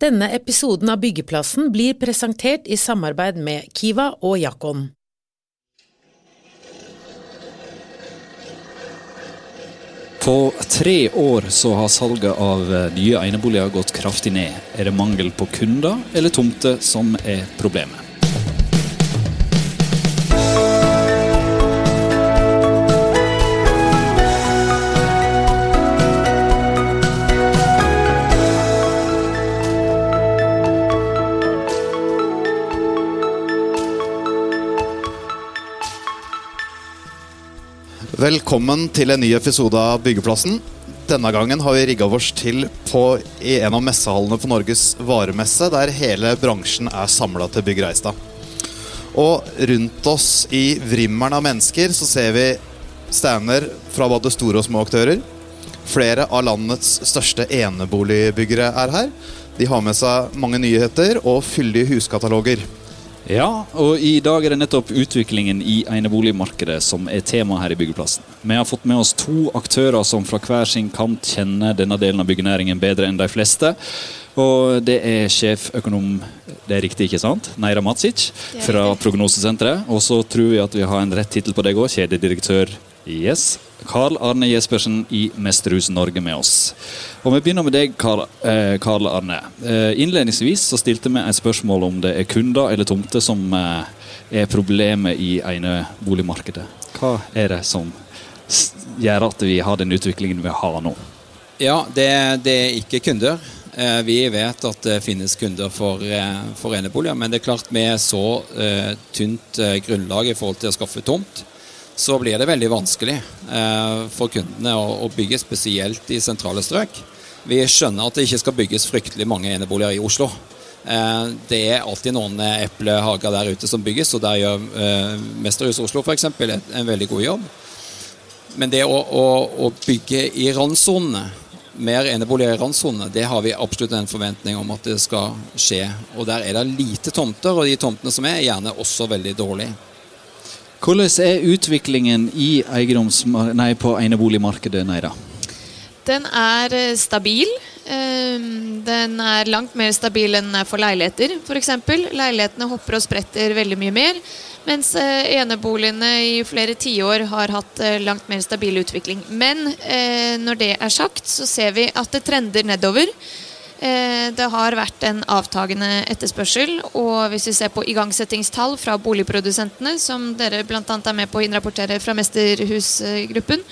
Denne episoden av Byggeplassen blir presentert i samarbeid med Kiva og Jakon. På tre år så har salget av nye eneboliger gått kraftig ned. Er det mangel på kunder eller tomter som er problemet? Velkommen til en ny episode av Byggeplassen. Denne gangen har vi rigga oss til på, i en av messehallene på Norges varemesse, der hele bransjen er samla til Bygg Reistad. Og rundt oss i vrimmelen av mennesker så ser vi stander fra både store og små aktører. Flere av landets største eneboligbyggere er her. De har med seg mange nyheter og fyldige huskataloger. Ja, og i dag er det nettopp utviklingen i eneboligmarkedet som er tema her i Byggeplassen. Vi har fått med oss to aktører som fra hver sin kant kjenner denne delen av byggenæringen bedre enn de fleste. Og det er sjeføkonom, det er riktig, ikke sant? Neira Matsic fra Prognosesenteret. Og så tror vi at vi har en rett tittel på deg òg, kjededirektør Yes. Karl Arne Jespersen i Mesterhus Norge med oss. Og Vi begynner med deg, Karl, eh, Arne. Eh, innledningsvis så stilte vi et spørsmål om det er kunder eller tomter som eh, er problemet i eneboligmarkedet. Hva er det som gjør at vi har den utviklingen vi har nå? Ja, det, det er ikke kunder. Eh, vi vet at det finnes kunder for, eh, for eneboliger, men det er klart med så uh, tynt grunnlag i forhold til å skaffe tomt, så blir det veldig vanskelig eh, for kundene å, å, bygge, spesielt i sentrale strøk. Vi skjønner at det ikke skal bygges fryktelig mange eneboliger i Oslo. Eh, det er alltid noen eplehager der ute som bygges, og der gjør eh, Mesterhus Oslo f.eks. en veldig god jobb. Men det å, å, å bygge i randsonene, mer eneboliger i randsonene, det har vi absolutt en forventning om at det skal skje. Og der er det lite tomter, og de tomtene som er, er gjerne også veldig dårlige. Hvordan er utviklingen i nei, på eneboligmarkedet? Neida? Den er eh, stabil. Ehm, den er langt mer stabil enn for leiligheter, f.eks. Leilighetene hopper og spretter veldig mye mer. Mens eh, eneboligene i flere tiår har hatt eh, langt mer stabil utvikling. Men når det er sagt, så ser vi at det trender nedover. Eh, det har vært en avtagende etterspørsel. Og hvis vi ser på igangsettingstall fra boligprodusentene, som dere bl.a. er med på å innrapportere fra Mesterhusgruppen,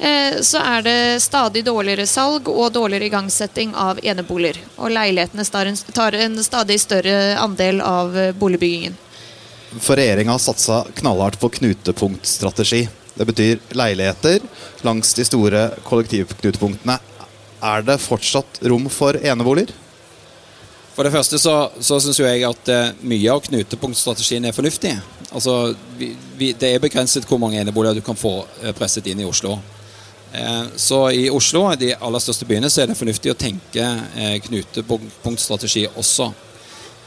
eh, så er det stadig dårligere salg og dårligere igangsetting av eneboliger. Og leilighetene tar en stadig større andel av eh, boligbyggingen. For regjeringa har satsa knallhardt på knutepunktstrategi. Det betyr leiligheter langs de store kollektivknutepunktene. Er det fortsatt rom for eneboliger? For det første så, så syns jeg at uh, mye av knutepunktstrategien er fornuftig. Altså, vi, vi, Det er begrenset hvor mange eneboliger du kan få uh, presset inn i Oslo. Uh, så i Oslo, de aller største byene, så er det fornuftig å tenke knutepunktstrategi også.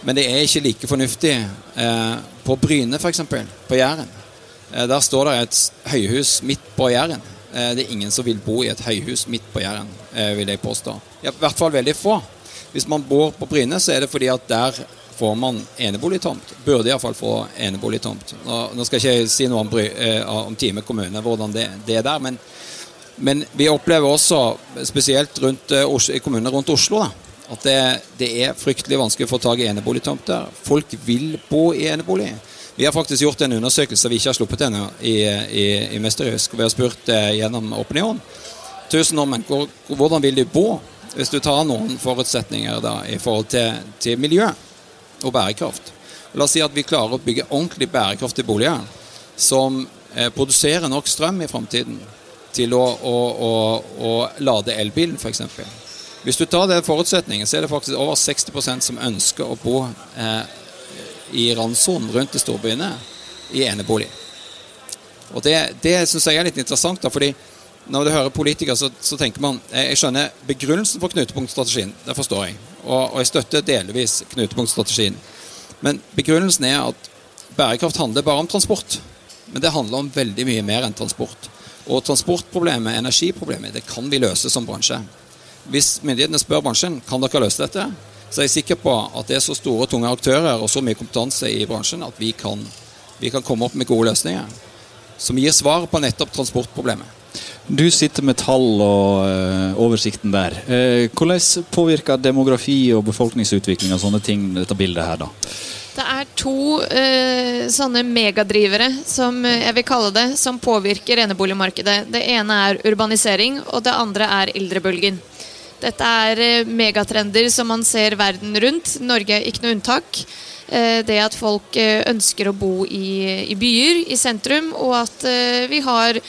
Men det er ikke like fornuftig på Bryne, f.eks. På Jæren. der står det et høyhus midt på Jæren. Eh, det er ingen som vil bo i et høyhus midt på Jæren, eh, vil jeg påstå. I hvert fall veldig få. Hvis man bor på Bryne, så er det fordi at der får man eneboligtomt. Burde iallfall få eneboligtomt. Nå, nå skal jeg ikke si noe om, eh, om Time kommune, hvordan det, det er der. Men, men, vi opplever også, spesielt rundt, i kommunene rundt Oslo, da, at det, det, er fryktelig vanskelig å få tak i eneboligtomter. Folk vil bo i enebolig. Vi har faktisk gjort en undersøkelse vi ikke har sluppet ennå i, i, i Mesterhusk. Vi har spurt eh, gjennom Opinion. Tusen hvor, hvordan vil de bo hvis du tar noen forutsetninger da, i forhold til, til miljø og bærekraft? La oss si at vi klarer å bygge ordentlig bærekraftige boliger som eh, produserer nok strøm i framtiden til å, å, å, å lade elbilen, f.eks. Hvis du tar den forutsetningen, så er det faktisk over 60% som ønsker å bo eh, i randsonen rundt de storbyene i enebolig. Og Det, det syns jeg er litt interessant. da, fordi når du hører politikere, så, så, tenker man Jeg skjønner begrunnelsen for knutepunktstrategien. Det forstår jeg. Og, og jeg støtter delvis knutepunktstrategien. Men begrunnelsen er at bærekraft handler bare om transport. Men det handler om veldig mye mer enn transport. Og transportproblemet, energiproblemet, det kan vi løse som bransje. Hvis myndighetene spør bransjen kan dere løse dette, så er jeg sikker på at det er så store og tunge aktører og så mye kompetanse i bransjen at vi kan, vi kan komme opp med gode løsninger som gir svar på nettopp transportproblemet. Du sitter med tall og uh, oversikten der. Uh, hvordan påvirker demografi og befolkningsutvikling og sånne ting dette bildet her, da? Det er to eh, sånne megadrivere, som jeg vil kalle det, som påvirker eneboligmarkedet. Det ene er urbanisering, og det andre er eldrebølgen. Dette er megatrender som man ser verden rundt. Norge er ikke noe unntak. Det at folk ønsker å bo i, i byer, i sentrum, og at vi har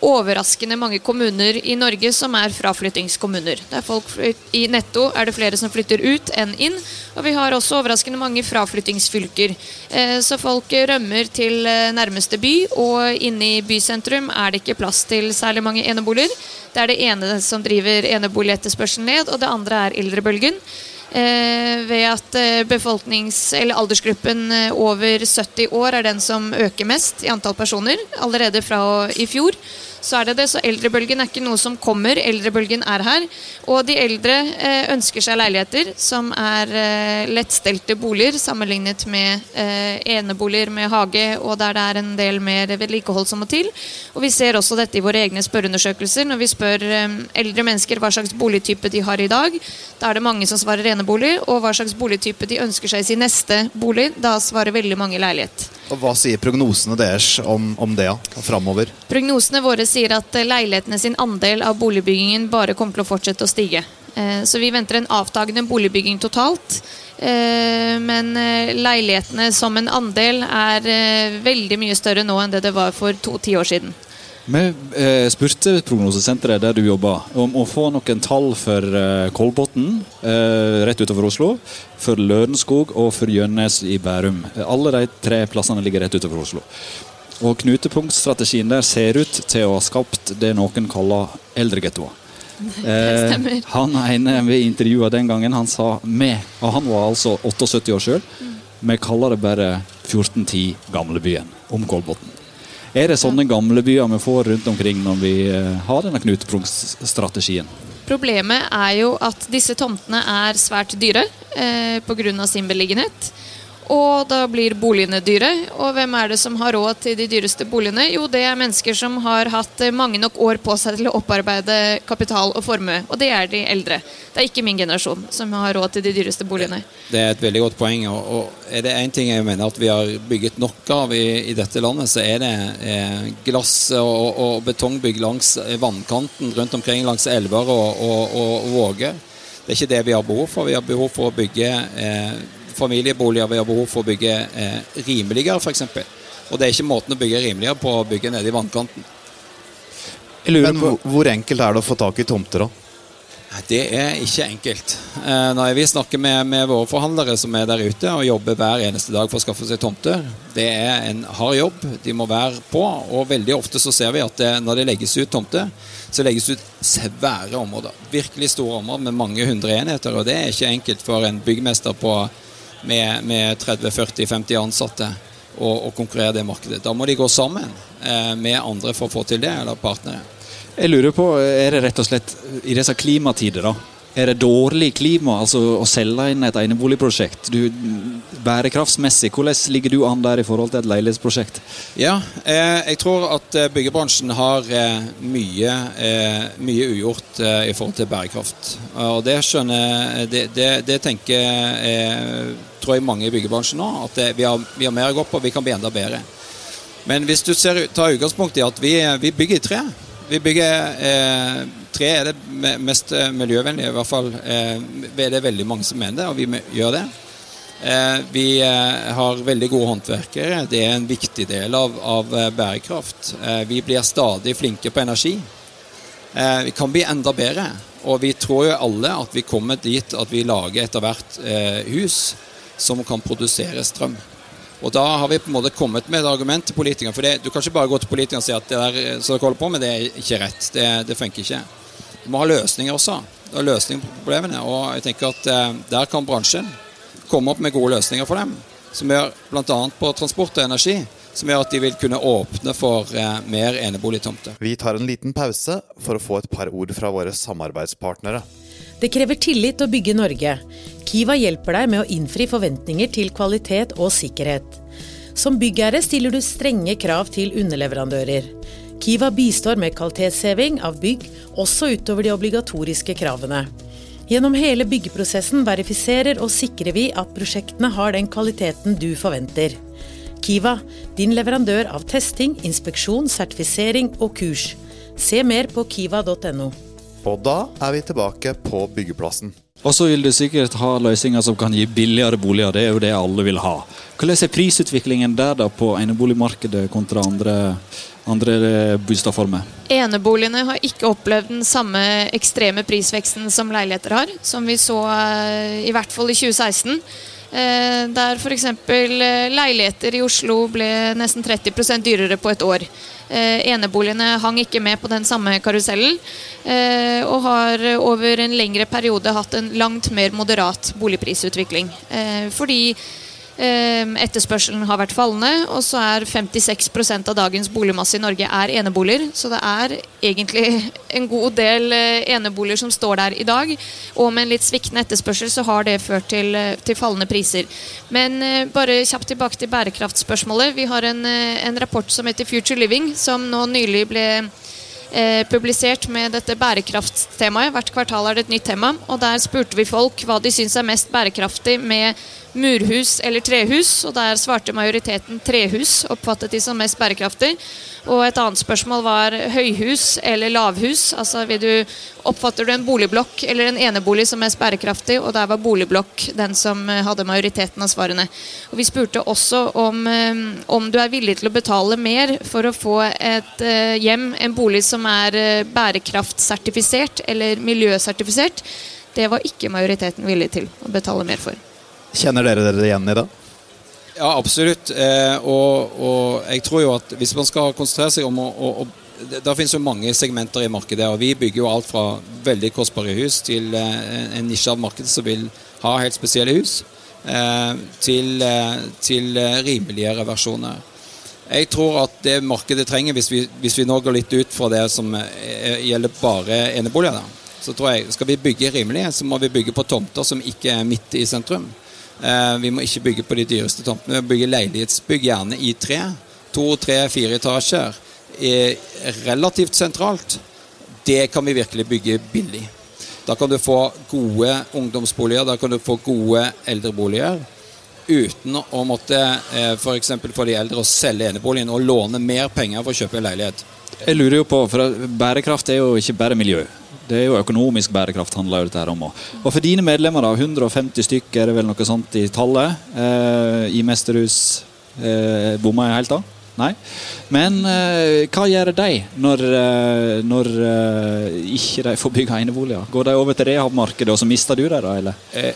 overraskende mange kommuner i Norge som er fraflyttingskommuner. I netto er det flere som flytter ut enn inn. Og vi har også overraskende mange fraflyttingsfylker. Eh, så folk rømmer til eh, nærmeste by, og inne i bysentrum er det ikke plass til særlig mange eneboliger. Det er det ene som driver eneboligetterspørselen ned, og det andre er eldrebølgen. Eh, ved at befolknings- eller aldersgruppen over 70 år er den som øker mest i antall personer allerede fra i fjor så er det det. Så eldrebølgen er ikke noe som kommer, eldrebølgen er her. Og de eldre eh, ønsker seg leiligheter som er eh, lettstelte boliger sammenlignet med eh, eneboliger med hage, og der det er en del mer vedlikehold som må til. Og vi ser også dette i våre egne spørreundersøkelser. Når vi spør eldre mennesker hva slags boligtype de har i dag, da er det mange som svarer enebolig, og hva slags boligtype de ønsker seg i sin neste bolig, da svarer veldig mange leilighet. Og Hva sier prognosene deres om, om det ja, framover? Prognosene våre sier at eh, leilighetene sin andel av boligbyggingen bare kommer til å fortsette å stige. Eh, så vi venter en avtagende boligbygging totalt. Eh, men leilighetene som en andel er veldig mye større nå enn det det var for to tiår siden. Vi eh, spurte prognosesenteret der du jobber, om å få noen tall for eh, Kolbotn eh, rett utover Oslo, for Lørenskog og for Gjønnes i Bærum. Alle de tre plassene ligger rett utover Oslo. Og Knutepunktstrategien der ser ut til å ha skapt det noen kaller eldregettoer. Eh, han ene vi intervjua den gangen, han sa med, og han var altså 78 år sjøl, vi kaller det bare 1410 Gamlebyen om Kolbotn. Er det sånne gamle byer vi får rundt omkring når vi eh, har denne knutepunktstrategien? Problemet er jo at disse tomtene er svært dyre eh, pga. sin beliggenhet. Og da blir boligene dyre. Og hvem er det som har råd til de dyreste boligene? Jo, det er mennesker som har hatt eh, mange nok år på seg til å opparbeide kapital og formue. Og det er de eldre. Det er ikke min generasjon som har råd til de dyreste boligene. Det er et veldig godt poeng. Og er det én ting jeg mener at vi har bygget nok av i, i dette landet, så er det eh, glass og, og, betongbygg langs vannkanten rundt omkring langs elver og, og, og våger. Det er ikke det vi har behov for. Vi har behov for å bygge eh, familieboliger vi har behov for å bygge eh, rimeligere, f.eks. Og det er ikke måten å bygge rimeligere på å bygge nede i vannkanten. Men hvor enkelt er det å få tak i tomter, da? Det er ikke enkelt. Eh, når vi snakker med, med, våre forhandlere som er der ute og jobber hver eneste dag for å skaffe seg tomter, det er en hard jobb. De må være på. Og veldig ofte så ser vi at det, når det legges ut tomter, så legges det ut svære områder. Virkelig store områder med mange hundre enheter. Og det er ikke enkelt for en byggmester på med, med 30-40-50 ansatte og, og, konkurrere det markedet. Da må de gå sammen eh, med andre for å få til det, eller partnere. Jeg lurer på, Er det rett og slett i disse klimatider, da? Er det dårlig klima altså å selge inn et eneboligprosjekt? Du, bærekraftsmessig, hvordan ligger du an der i forhold til et leilighetsprosjekt? Ja, eh, jeg tror at eh, byggebransjen har eh, mye, eh, mye ugjort eh, i forhold til bærekraft. Og det skjønner Det, det, det tenker eh, tror jeg mange i byggebransjen nå. At vi har, vi, har, mer å gå på, vi kan bli enda bedre. Men hvis du ser, tar utgangspunkt i at vi, vi bygger i tre vi bygger eh, Tre er det mest eh, miljøvennlige, i hvert fall eh, er veldig mange som mener det, og vi gjør det. Eh, vi eh, har veldig gode håndverkere. Det er en viktig del av, av eh, bærekraft. vi blir stadig flinke på energi. vi kan bli enda bedre. Og vi tror jo alle at vi kommer dit at vi lager etter hvert hus som kan produsere strøm. Og da har vi på en måte kommet med et argument til politikerne. For det, du kan ikke bare gå til politikerne og si at det der som dere holder på med, det er ikke rett. Det, det funker ikke. Du må ha løsninger også. Har løsninger på problemene. Og jeg tenker at eh, der kan bransjen komme opp med gode løsninger for dem. Som gjør bl.a. på transport og energi. Som gjør at de vil kunne åpne for eh, mer eneboligtomter. Vi tar en liten pause for å få et par ord fra våre samarbeidspartnere. Det krever tillit å bygge Norge. Kiva hjelper deg med å innfri forventninger til kvalitet og sikkerhet. Som byggherre stiller du strenge krav til underleverandører. Kiva bistår med kvalitetsheving av bygg, også utover de obligatoriske kravene. Gjennom hele byggeprosessen verifiserer og sikrer vi at prosjektene har den kvaliteten du forventer. Kiva, din leverandør av testing, inspeksjon, sertifisering og kurs. Se mer på kiva.no. Og da er vi tilbake på byggeplassen. Og så vil du sikkert ha løsninger som kan gi billigere boliger. Det er jo det alle vil ha. Hvordan er prisutviklingen der da på eneboligmarkedet kontra andre, andre boligformer? Eneboligene har ikke opplevd den samme ekstreme prisveksten som leiligheter har, som vi så eh, i hvert fall i 2016. Eh, der f.eks. Eh, leiligheter i Oslo ble nesten 30% dyrere på et år. Eh, eneboligene hang ikke med på den samme karusellen, og har over en lengre periode hatt en langt mer moderat boligprisutvikling. Fordi Ehm, etterspørselen har vært fallende, og så er 56% av dagens boligmasse i Norge er eneboliger. Så det er egentlig en god del eh, eneboliger som står der i dag. Og med en litt sviktende etterspørsel så har det ført til, eh, til fallende priser. Men eh, bare kjapt tilbake til bærekraftspørsmålet. Vi har en, en rapport som heter Future Living, som nå nylig ble eh, publisert med dette bærekraftstemaet. Hvert kvartal er det et nytt tema. Og der spurte vi folk hva de syns er mest bærekraftig med murhus eller trehus. Og der svarte majoriteten trehus, oppfattet de som mest bærekraftig. Og et annet spørsmål var høyhus eller lavhus. Altså du, oppfatter du en boligblokk eller en enebolig som mest bærekraftig, og der var boligblokk den som eh, hadde majoriteten av svarene. Og Vi spurte også om, eh, om du er villig til å betale mer for å få et eh, hjem, en bolig som er bærekraftsertifisert eller miljøsertifisert. Det var ikke majoriteten villig til å betale mer for. Kjenner dere dere igjen i det? Ja, absolutt. Eh, og, og, jeg tror jo at hvis man skal konsentrere seg om å, å, å det finnes jo mange segmenter i markedet, og vi bygger jo alt fra veldig kostbare hus til eh, en nisje av markedet som vil ha helt spesielle hus, eh, til, eh, til rimeligere versjoner. Jeg tror at det markedet trenger, hvis vi, hvis vi, nå går litt ut fra det som gjelder bare eneboliger, så tror jeg skal vi bygge rimelig, så må vi bygge på tomter som ikke er midt i sentrum. Eh, vi må ikke bygge på de dyreste tomtene. Vi må bygge leilighetsbygg gjerne i tre. To, tre, fire etasjer. Relativt sentralt. Det kan vi virkelig bygge billig. Da kan du få gode ungdomsboliger, da kan du få gode eldreboliger. Uten å måtte eh, f.eks. For, for de eldre å selge eneboligen og låne mer penger for å kjøpe en leilighet. Jeg lurer jo på, for Bærekraft er jo ikke bare miljø. Det er jo økonomisk bærekraft handler jo dette her om. Og for dine medlemmer, da, 150 stykker er det vel noe sånt i tallet, eh, i Mesterhus eh, Bomma jeg helt da? Nei. Men eh, hva gjør de når, eh, når eh, ikke de får bygge eneboliger? Går de over til rehab-markedet, og så mister du dem, da? eller? Eh,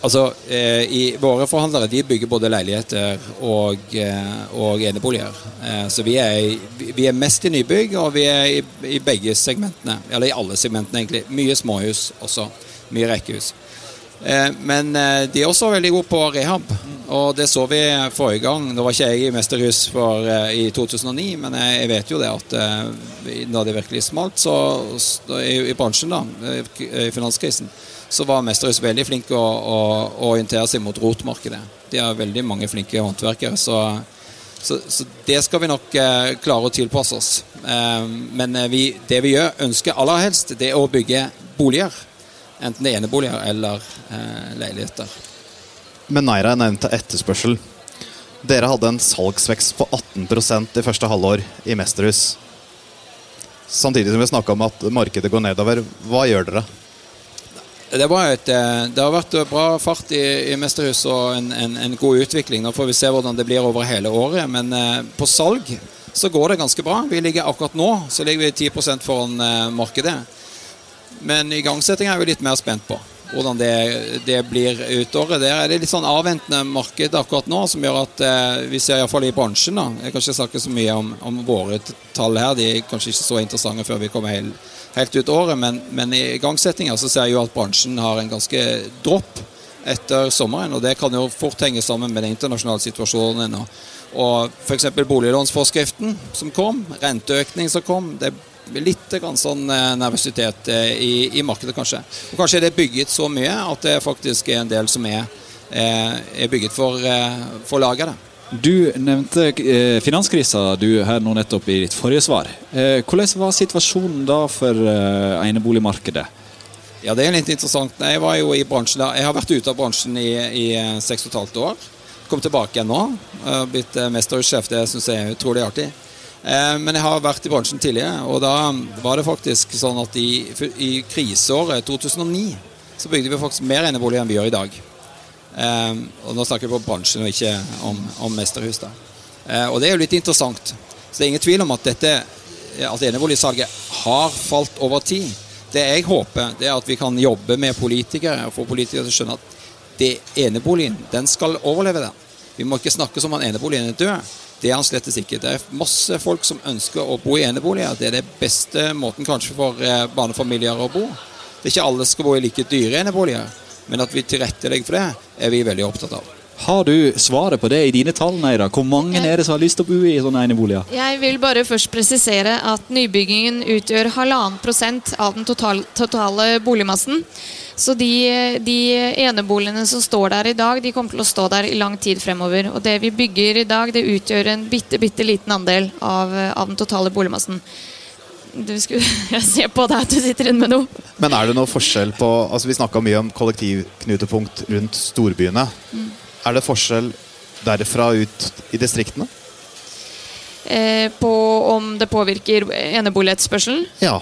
Altså, eh, i, Våre forhandlere de bygger både leiligheter og, eh, og eneboliger. Eh, så vi er, vi er, mest i nybygg, og vi er i, i, begge segmentene. Eller i alle segmentene, egentlig. Mye småhus også. Mye rekkehus. Eh, men eh, de er også veldig gode på rehab, og det så vi forrige gang. Nå var ikke jeg i Mesterhus for, eh, i 2009, men jeg, jeg, vet jo det at når det virkelig smalt så, i, bransjen, da, i finanskrisen, så var Mesterhus veldig flink å, å, å, orientere seg mot rotmarkedet. De har veldig mange flinke håndverkere. Så, så, så det skal vi nok eh, klare å tilpasse oss. Eh, men eh, vi, det vi gjør, ønsker aller helst, det er å bygge boliger. Enten det er eneboliger eller eh, leiligheter. Men Naira nevnte etterspørsel. Dere hadde en salgsvekst på 18% i første halvår i Mesterhus. Samtidig som vi snakka om at markedet går nedover. Hva gjør dere? Det, et, eh, det, har vært bra fart i, i Mesterhus og en, en, en, god utvikling. Nå får vi se hvordan det blir over hele året. Men eh, på salg så går det ganske bra. Vi ligger akkurat nå så ligger vi 10 foran eh, markedet. Men igangsetting er vi litt mer spent på. Hvordan det, det blir utåret. Der er det litt sånn avventende marked akkurat nå, som gjør at eh, vi ser iallfall i bransjen da, Jeg kan ikke snakke så mye om, om våre tall her, de er kanskje ikke så interessante før vi kommer helt helt ut året, men, men i igangsettinga så ser jeg jo at bransjen har en ganske dropp etter sommeren. og Det kan jo fort henge sammen med den internasjonale situasjonen. Og, og F.eks. boliglånsforskriften som kom, renteøkning som kom. Det litt sånn eh, nervøsitet eh, i, i, markedet, kanskje. Og kanskje er det bygget så mye at det faktisk er en del som er, eh, er bygget for, for lageret. Du nevnte eh, finanskrisa du her nå nettopp i ditt forrige svar. Eh, hvordan var situasjonen da for eh, eneboligmarkedet? Ja, Det er litt interessant. Jeg var jo i bransjen da. Jeg har vært ute av bransjen i, i seks og et halvt år. Kom tilbake igjen nå. Blitt mestersjef. Det syns jeg er utrolig artig. Eh, men jeg har vært i bransjen tidligere, og da var det faktisk sånn at i, i kriseåret 2009 så bygde vi faktisk mer eneboliger enn vi gjør i dag. Eh, og nå snakker vi på bransjen og ikke om, om mesterhus. da. Eh, og det er jo litt interessant. Så det er ingen tvil om at dette at eneboligsalget har falt over tid. Det jeg håper, det er at vi kan jobbe med politikere og få politikere til å skjønne at det eneboligen, den skal overleve den. Vi må ikke snakke som om eneboligen er død. Det er han slettes ikke. Det er masse folk som ønsker å bo i eneboliger. Det er det beste måten kanskje for eh, barnefamilier å bo. Det er ikke alle som skal bo i like dyre eneboliger, men at vi tilrettelegger for det, er vi veldig opptatt av. Har du svaret på det i dine tall, Neida? Hvor mange er det som har lyst til å bo i sånne eneboliger? Jeg vil bare først presisere at nybyggingen utgjør halvannen prosent av den totale, totale boligmassen. Så de, de, eneboligene som står der i dag, de kommer til å stå der i lang tid fremover. Og det vi bygger i dag, det utgjør en bitte, bitte liten andel av, av den totale boligmassen. Du skulle, jeg ser på deg at du sitter inne med noe. Men er det noe forskjell på altså Vi snakka mye om kollektivknutepunkt rundt storbyene. Mm. Er det forskjell derfra ut i distriktene? Eh, på om det påvirker enebolighetsspørselen? Ja.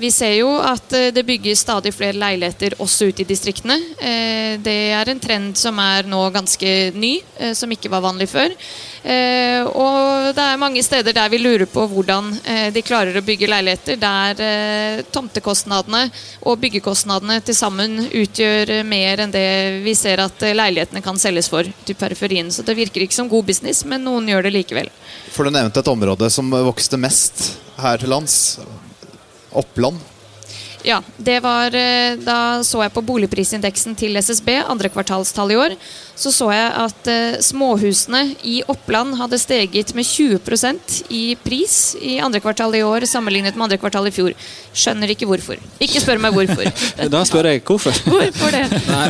Vi ser jo at eh, det bygges stadig flere leiligheter også ute i distriktene. Eh, det er en trend som er nå ganske ny, eh, som ikke var vanlig før. Og det er mange steder der vi lurer på hvordan de klarer å bygge leiligheter der tomtekostnadene og byggekostnadene til sammen utgjør mer enn det vi ser at leilighetene kan selges for til periferien. Så det virker ikke som god business, men noen gjør det likevel. For du nevnte et område som vokste mest her til lands. Oppland? Ja, det var eh, Da så jeg på boligprisindeksen til SSB, andre kvartalstall i år. Så så jeg at uh, småhusene i Oppland hadde steget med 20% i pris i andre kvartal i år sammenlignet med andre kvartal i fjor. Skjønner ikke hvorfor. Ikke spør meg hvorfor. da spør jeg hvorfor. hvorfor det? Nei,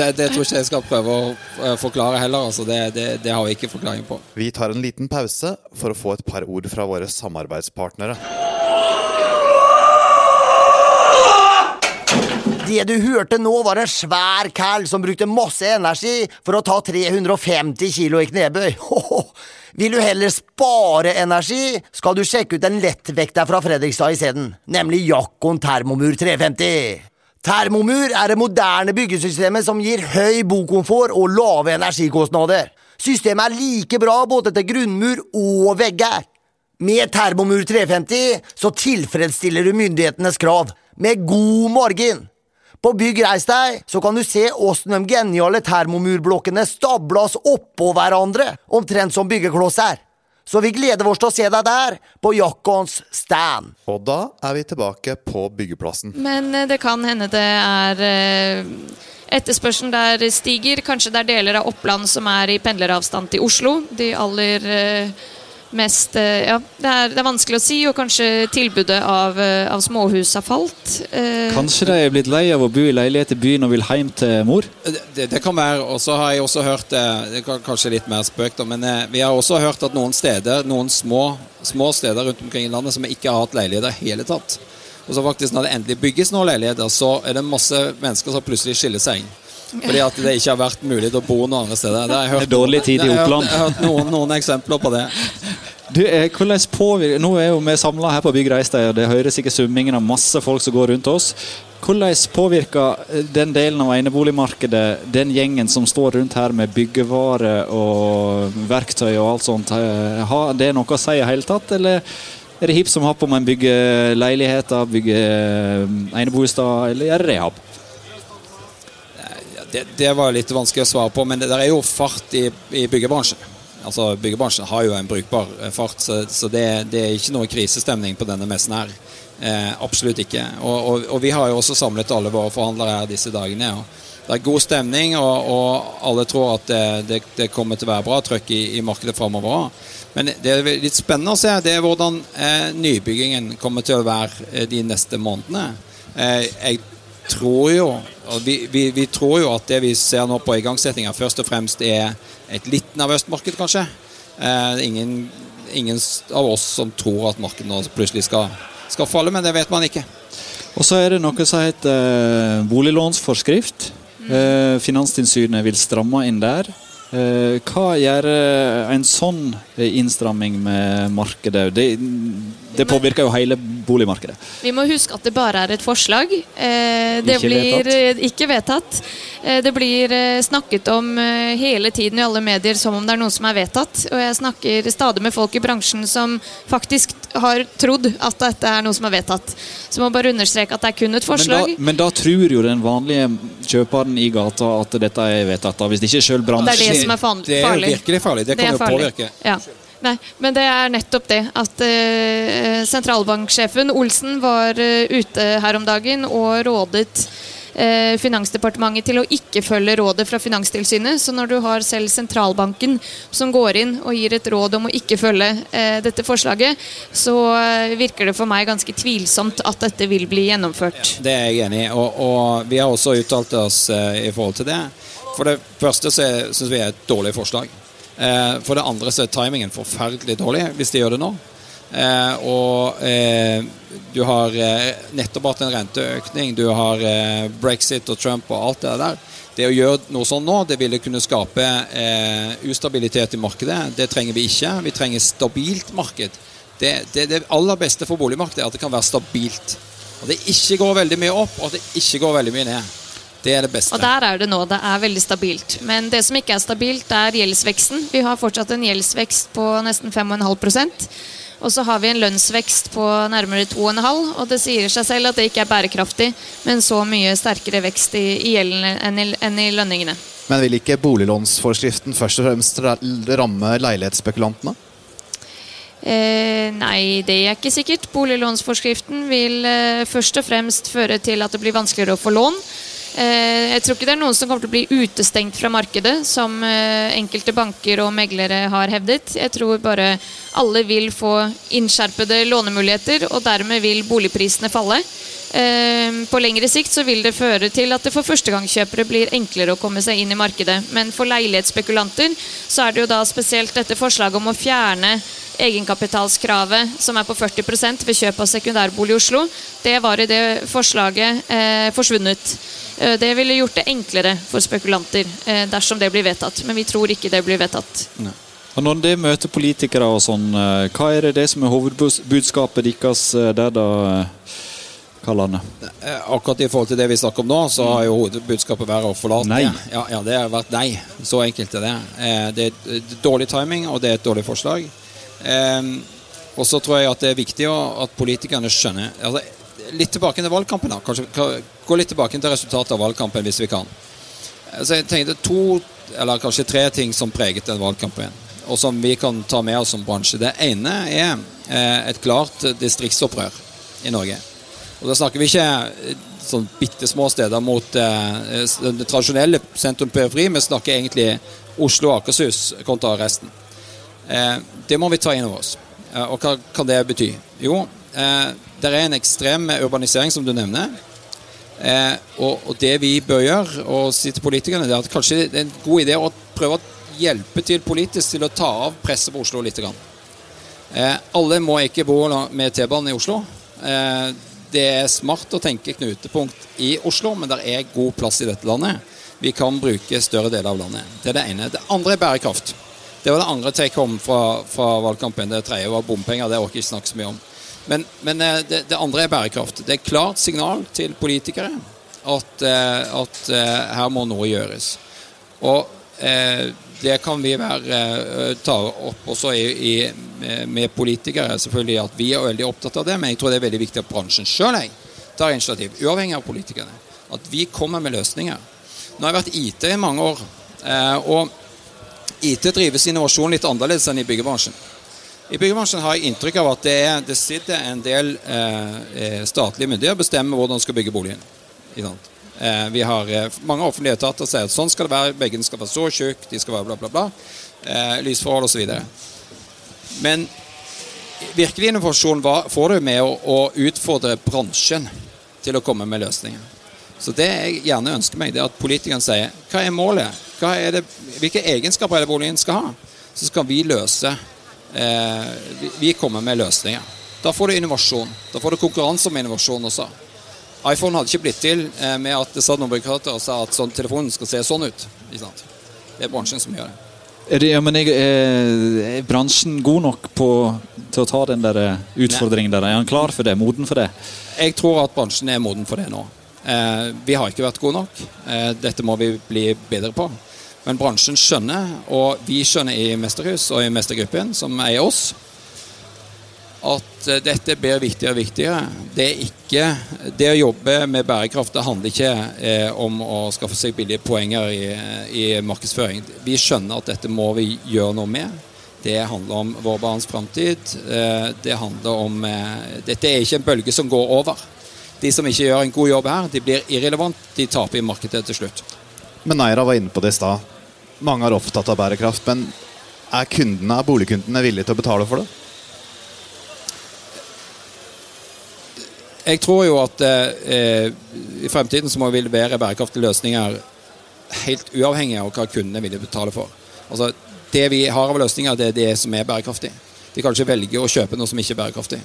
det, det, tror ikke jeg skal prøve å forklare heller. Altså, det, det, det har vi ikke forklaring på. Vi tar en liten pause for å få et par ord fra våre samarbeidspartnere. Det du hørte nå, var en svær kall som brukte masse energi for å ta 350 kilo i knebøy. Vil du heller spare energi, skal du sjekke ut en lettvekter fra Fredrikstad isteden, nemlig Jakkon Termomur 350. Termomur er det moderne byggesystemet som gir høy bokomfort og lave energikostnader. Systemet er like bra både til grunnmur og vegger. Med Termomur 350 så tilfredsstiller du myndighetenes krav, med god margin. På Bygg Reis deg så kan du se åssen de geniale termomurblokkene stablas oppå hverandre, omtrent som byggeklosser. Så vi gleder oss til å se deg der, på Jakkons stand. Og da er vi tilbake på byggeplassen. Men eh, det kan hende det er eh, Etterspørselen der stiger. Kanskje det er deler av Oppland som er i pendleravstand til Oslo. De aller eh, mest eh, Ja, det er, det er, vanskelig å si, og kanskje tilbudet av, eh, av småhus har falt. Eh, kanskje de er blitt lei av å bo i leilighet i byen og vil hjem til mor? Det, det kan være. Og så har jeg også hørt det er kanskje litt mer spøk, men vi har også hørt at noen steder, noen små, små steder rundt omkring i landet som ikke har hatt leiligheter i hele tatt. Og så faktisk Når det endelig bygges noen leiligheter, så er det masse mennesker som plutselig skiller seg. Fordi at det ikke har vært mulig å bo noen andre steder. Det har jeg hørt, dårlig tid i Oppland. Jeg har hørt noen, noen eksempler på det. Du, eh, hvordan påvirker, Nå er jo vi samla her på Bygg Reistad, og det høres ikke summingen av masse folk som går rundt oss. Hvordan påvirker eh, den delen av eneboligmarkedet den gjengen som står rundt her med byggevare og verktøy og alt sånt? Eh, har det noe å si i hele tatt, eller er det hipp som happ om en bygger leiligheter, bygger eneboliger, eller gjør det rehab? Det, det, var litt vanskelig å svare på, men det, det er jo fart i, i byggebransjen. Altså Byggebransjen har jo en brukbar eh, fart, så, så det, det, er ikke noe krisestemning på denne messen her. Eh, absolutt ikke. Og, og, og, vi har jo også samlet alle våre forhandlere her disse dagene. det er god stemning, og, og alle tror at det, kommer til å være bra trøkk i, i markedet framover Men det er litt spennende å se det er hvordan eh, nybyggingen kommer til å være eh, de neste månedene. Eh, jeg tror jo vi, vi, vi, tror jo at det vi ser nå på igangsettinga, først og fremst er et litt nervøst marked, kanskje. Eh, ingen, ingen, av oss som tror at markedet nå plutselig skal, skal, falle, men det vet man ikke. Og så er det noe som heter eh, boliglånsforskrift. Eh, Finanstilsynet vil stramme inn der. Eh, hva gjør en sånn innstramming med markedet? Det, det påvirker jo hele boligmarkedet. Vi må huske at det bare er et forslag. Eh, det ikke blir vedtatt. Eh, ikke vedtatt. Eh, det blir snakket om hele tiden i alle medier som om det er noe som er vedtatt. Og jeg snakker stadig med folk i bransjen som faktisk har trodd at dette er noe som er vedtatt. Så må bare understreke at det er kun et forslag. Men da, men da tror jo den vanlige kjøperen i gata at dette er vedtatt, da, hvis ikke selv bransjen Det er det som er farlig. Det er jo virkelig farlig. Det, det kan jo påvirke. Ja. Nei, men det er nettopp det at eh, sentralbanksjefen Olsen var eh, ute her om dagen og rådet eh, Finansdepartementet til å ikke følge rådet fra Finanstilsynet. Så når du har selv sentralbanken som går inn og gir et råd om å ikke følge dette forslaget, så virker det for meg ganske tvilsomt at dette vil bli gjennomført. Det er jeg enig i, og, og, vi har også uttalt oss i forhold til det. For det første så syns vi er et dårlig forslag. Eh, for det andre så er timingen forferdelig dårlig hvis de gjør det nå. Eh, og eh, du har nettopp hatt en renteøkning, du har brexit og Trump og alt det der. Det å gjøre noe sånn nå, det ville kunne skape ustabilitet i markedet. Det trenger vi ikke. Vi trenger stabilt marked. Det, det, det aller beste for boligmarkedet er at det kan være stabilt. At det ikke går veldig mye opp, og at det ikke går veldig mye ned. Det er det beste. Og der er det nå. Det er veldig stabilt. Men det som ikke er stabilt, er gjeldsveksten. Vi har fortsatt en gjeldsvekst på nesten 5,5% og så har vi en lønnsvekst på nærmere 2,5 og det sier seg selv at det ikke er bærekraftig med en så mye sterkere vekst i, i gjelden enn i, enn i lønningene. Men vil ikke boliglånsforskriften først og fremst ramme leilighetsspekulantene? Eh, nei, det er ikke sikkert. Boliglånsforskriften vil eh, først og fremst føre til at det blir vanskeligere å få lån. Eh, jeg tror ikke det er noen som kommer til å bli utestengt fra markedet, som eh, enkelte banker og meglere har hevdet. Jeg tror bare alle vil få innskjerpede lånemuligheter, og dermed vil boligprisene falle. Eh, på lengre sikt så vil det føre til at det for førstegangskjøpere blir enklere å komme seg inn i markedet. Men for leilighetsspekulanter så er det jo da spesielt dette forslaget om å fjerne egenkapitalskravet som er på 40 ved kjøp av sekundærbolig i Oslo. Det var i det forslaget eh, forsvunnet. Eh, det ville gjort det enklere for spekulanter eh, dersom det blir vedtatt. Men vi tror ikke det blir vedtatt. Ne. Og Når det møter politikere og sånn, eh, hva er det, det som er hovedbudskapet deres der, da? Kallene. Akkurat i forhold til det vi snakker om nå, så har jo hovedbudskapet vært å forlate. Nei. Ja, ja, det har vært nei. Så enkelt er det. Det er dårlig timing, og det er et dårlig forslag. Og så tror jeg at det er viktig at politikerne skjønner altså, litt tilbake til valgkampen. da. Kanskje Gå litt tilbake til resultatet av valgkampen, hvis vi kan. Så jeg tenkte to, eller kanskje tre ting som preget den valgkampen, og som vi kan ta med oss som bransje. Det ene er eh, et klart distriktsopprør i Norge. Og Da snakker vi ikke eh, sånn bitte små steder mot eh, det tradisjonelle sentrum periferi, vi snakker egentlig Oslo og Akershus kontra resten. Det må vi ta inn over oss. Og hva kan det bety? Jo, Eh, det er en ekstrem urbanisering, som du nevner. Eh, og, det vi bør gjøre, og si til politikerne, det er at kanskje det er en god idé å prøve å hjelpe til politisk til å ta av presset på Oslo litt. Eh, alle må ikke bo med T-banen i Oslo. Eh, det er smart å tenke knutepunkt i Oslo, men det er god plass i dette landet. Vi kan bruke større deler av landet. Det er det ene. Det andre er bærekraft. Det var det andre take home fra, fra valgkampen. Det tredje var bompenger. Det orker jeg ikke snakke så mye om. Men, men eh, det, det, andre er bærekraft. Det er et klart signal til politikere at, eh, at eh, her må noe gjøres. Og det kan vi være, ta opp også i, i, med politikere, selvfølgelig at vi er veldig opptatt av det. Men jeg tror det er veldig viktig at bransjen sjøl tar initiativ, uavhengig av politikerne. At vi kommer med løsninger. Nå har jeg vært IT i mange år. og IT drives innovasjon litt annerledes enn i byggebransjen. I byggebransjen har jeg inntrykk av at det, er, det sitter en del eh, eh statlige myndigheter og bestemmer hvordan de skal bygge boligen. Eh, vi har eh, mange offentlige etater sier at sånn skal det være, veggene skal være så tjukke, de skal være bla, bla, bla. Eh, lysforhold osv. Men virkelig innovasjon får du med å, å, utfordre bransjen til å komme med løsninger. Så det jeg gjerne ønsker meg, det er at politikerne sier hva er målet? Er det, hvilke egenskaper er det boligen skal ha? Så skal vi løse eh, vi kommer med løsninger. Da får du innovasjon. Da får du konkurranse om innovasjon også. iPhone hadde ikke blitt til eh, med at det satt noen byråkrater og sa at sånn, telefonen skal se sånn ut. Det er bransjen som gjør det. Er, det, ja, men er, er, bransjen god nok på, til å ta den der eh, utfordringen der? Er han klar for det? Moden for det? Jeg tror at bransjen er moden for det nå. Eh, vi har ikke vært gode nok. Eh, dette må vi bli bedre på. Men bransjen skjønner, og vi skjønner i Mesterhus og i Mestergruppen, som eier oss, at eh, dette blir viktigere og viktigere. Det, ikke, det å jobbe med bærekraft det handler ikke eh, om å skaffe seg billige poenger i, i, markedsføring. Vi skjønner at dette må vi gjøre noe med. Det handler om våre barns framtid. Eh, det handler om Dette er ikke en bølge som går over. De som ikke gjør en god jobb her, de blir irrelevant. De taper i markedet til slutt. Men Neira var inne på det i stad. Mange er opptatt av bærekraft, men er, kundene, boligkundene villige til å betale for det? Jeg tror jo at eh, i fremtiden så må vi levere bærekraftige løsninger helt uavhengig av hva kundene vil betale for. Altså, Det vi har av løsninger, det er det som er bærekraftig. De kan ikke velge å kjøpe noe som ikke er bærekraftig.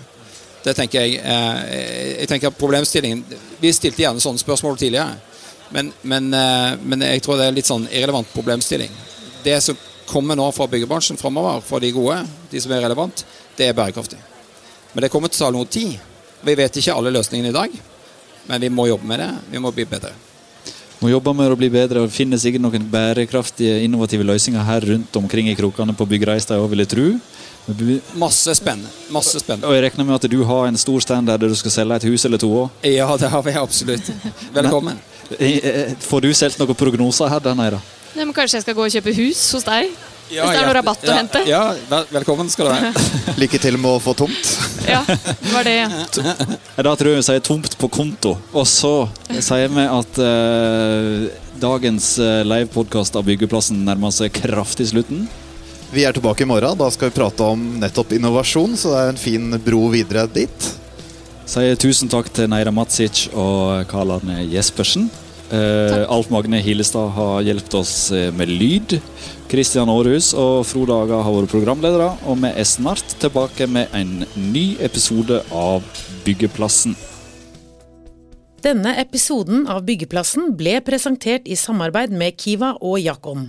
Det tenker jeg, eh, jeg tenker problemstillingen Vi stilte gjerne sånne spørsmål tidligere. Men, men, eh, men, jeg tror det er litt sånn irrelevant problemstilling. Det som kommer nå fra byggebransjen framover, for de gode, de som er relevant, det er bærekraftig. Men det kommer til å ta noe tid. Vi vet ikke alle løsningene i dag, men vi må jobbe med det. Vi må bli bedre. Må jobbe med å bli bedre og finnes sikkert noen bærekraftige, innovative løsninger her rundt omkring i krokene på Byggereista òg, vil jeg tro. Masse spennende. Masse spennende. Og jeg regner med at du har en stor stand der du skal selge et hus eller to òg? Ja, det har vi absolutt. Velkommen. Eh, får du solgt noen prognoser her, Denne, Nei, men kanskje jeg skal gå og kjøpe hus hos deg? Ja, Hvis det er noe rabatt ja, å hente? Ja, vel, velkommen skal du være. Lykke til med å få tomt. Ja, det var det ja. Da tror jeg vi sier tomt på konto. Og så sier vi at eh, dagens uh, livepodkast av Byggeplassen nærmer seg kraftig slutten. Vi er tilbake i morgen. Da skal vi prate om nettopp innovasjon, så det er en fin bro videre dit. Sier tusen takk til Neira Matsic og Karl Arne Jespersen. Eh, Alf Magne Hilestad har hjulpet oss eh, med lyd. Kristian Aarhus og Frode Aga har vært programledere. Og vi er snart tilbake med en ny episode av Byggeplassen. Denne episoden av Byggeplassen ble presentert i samarbeid med Kiva og Jakom.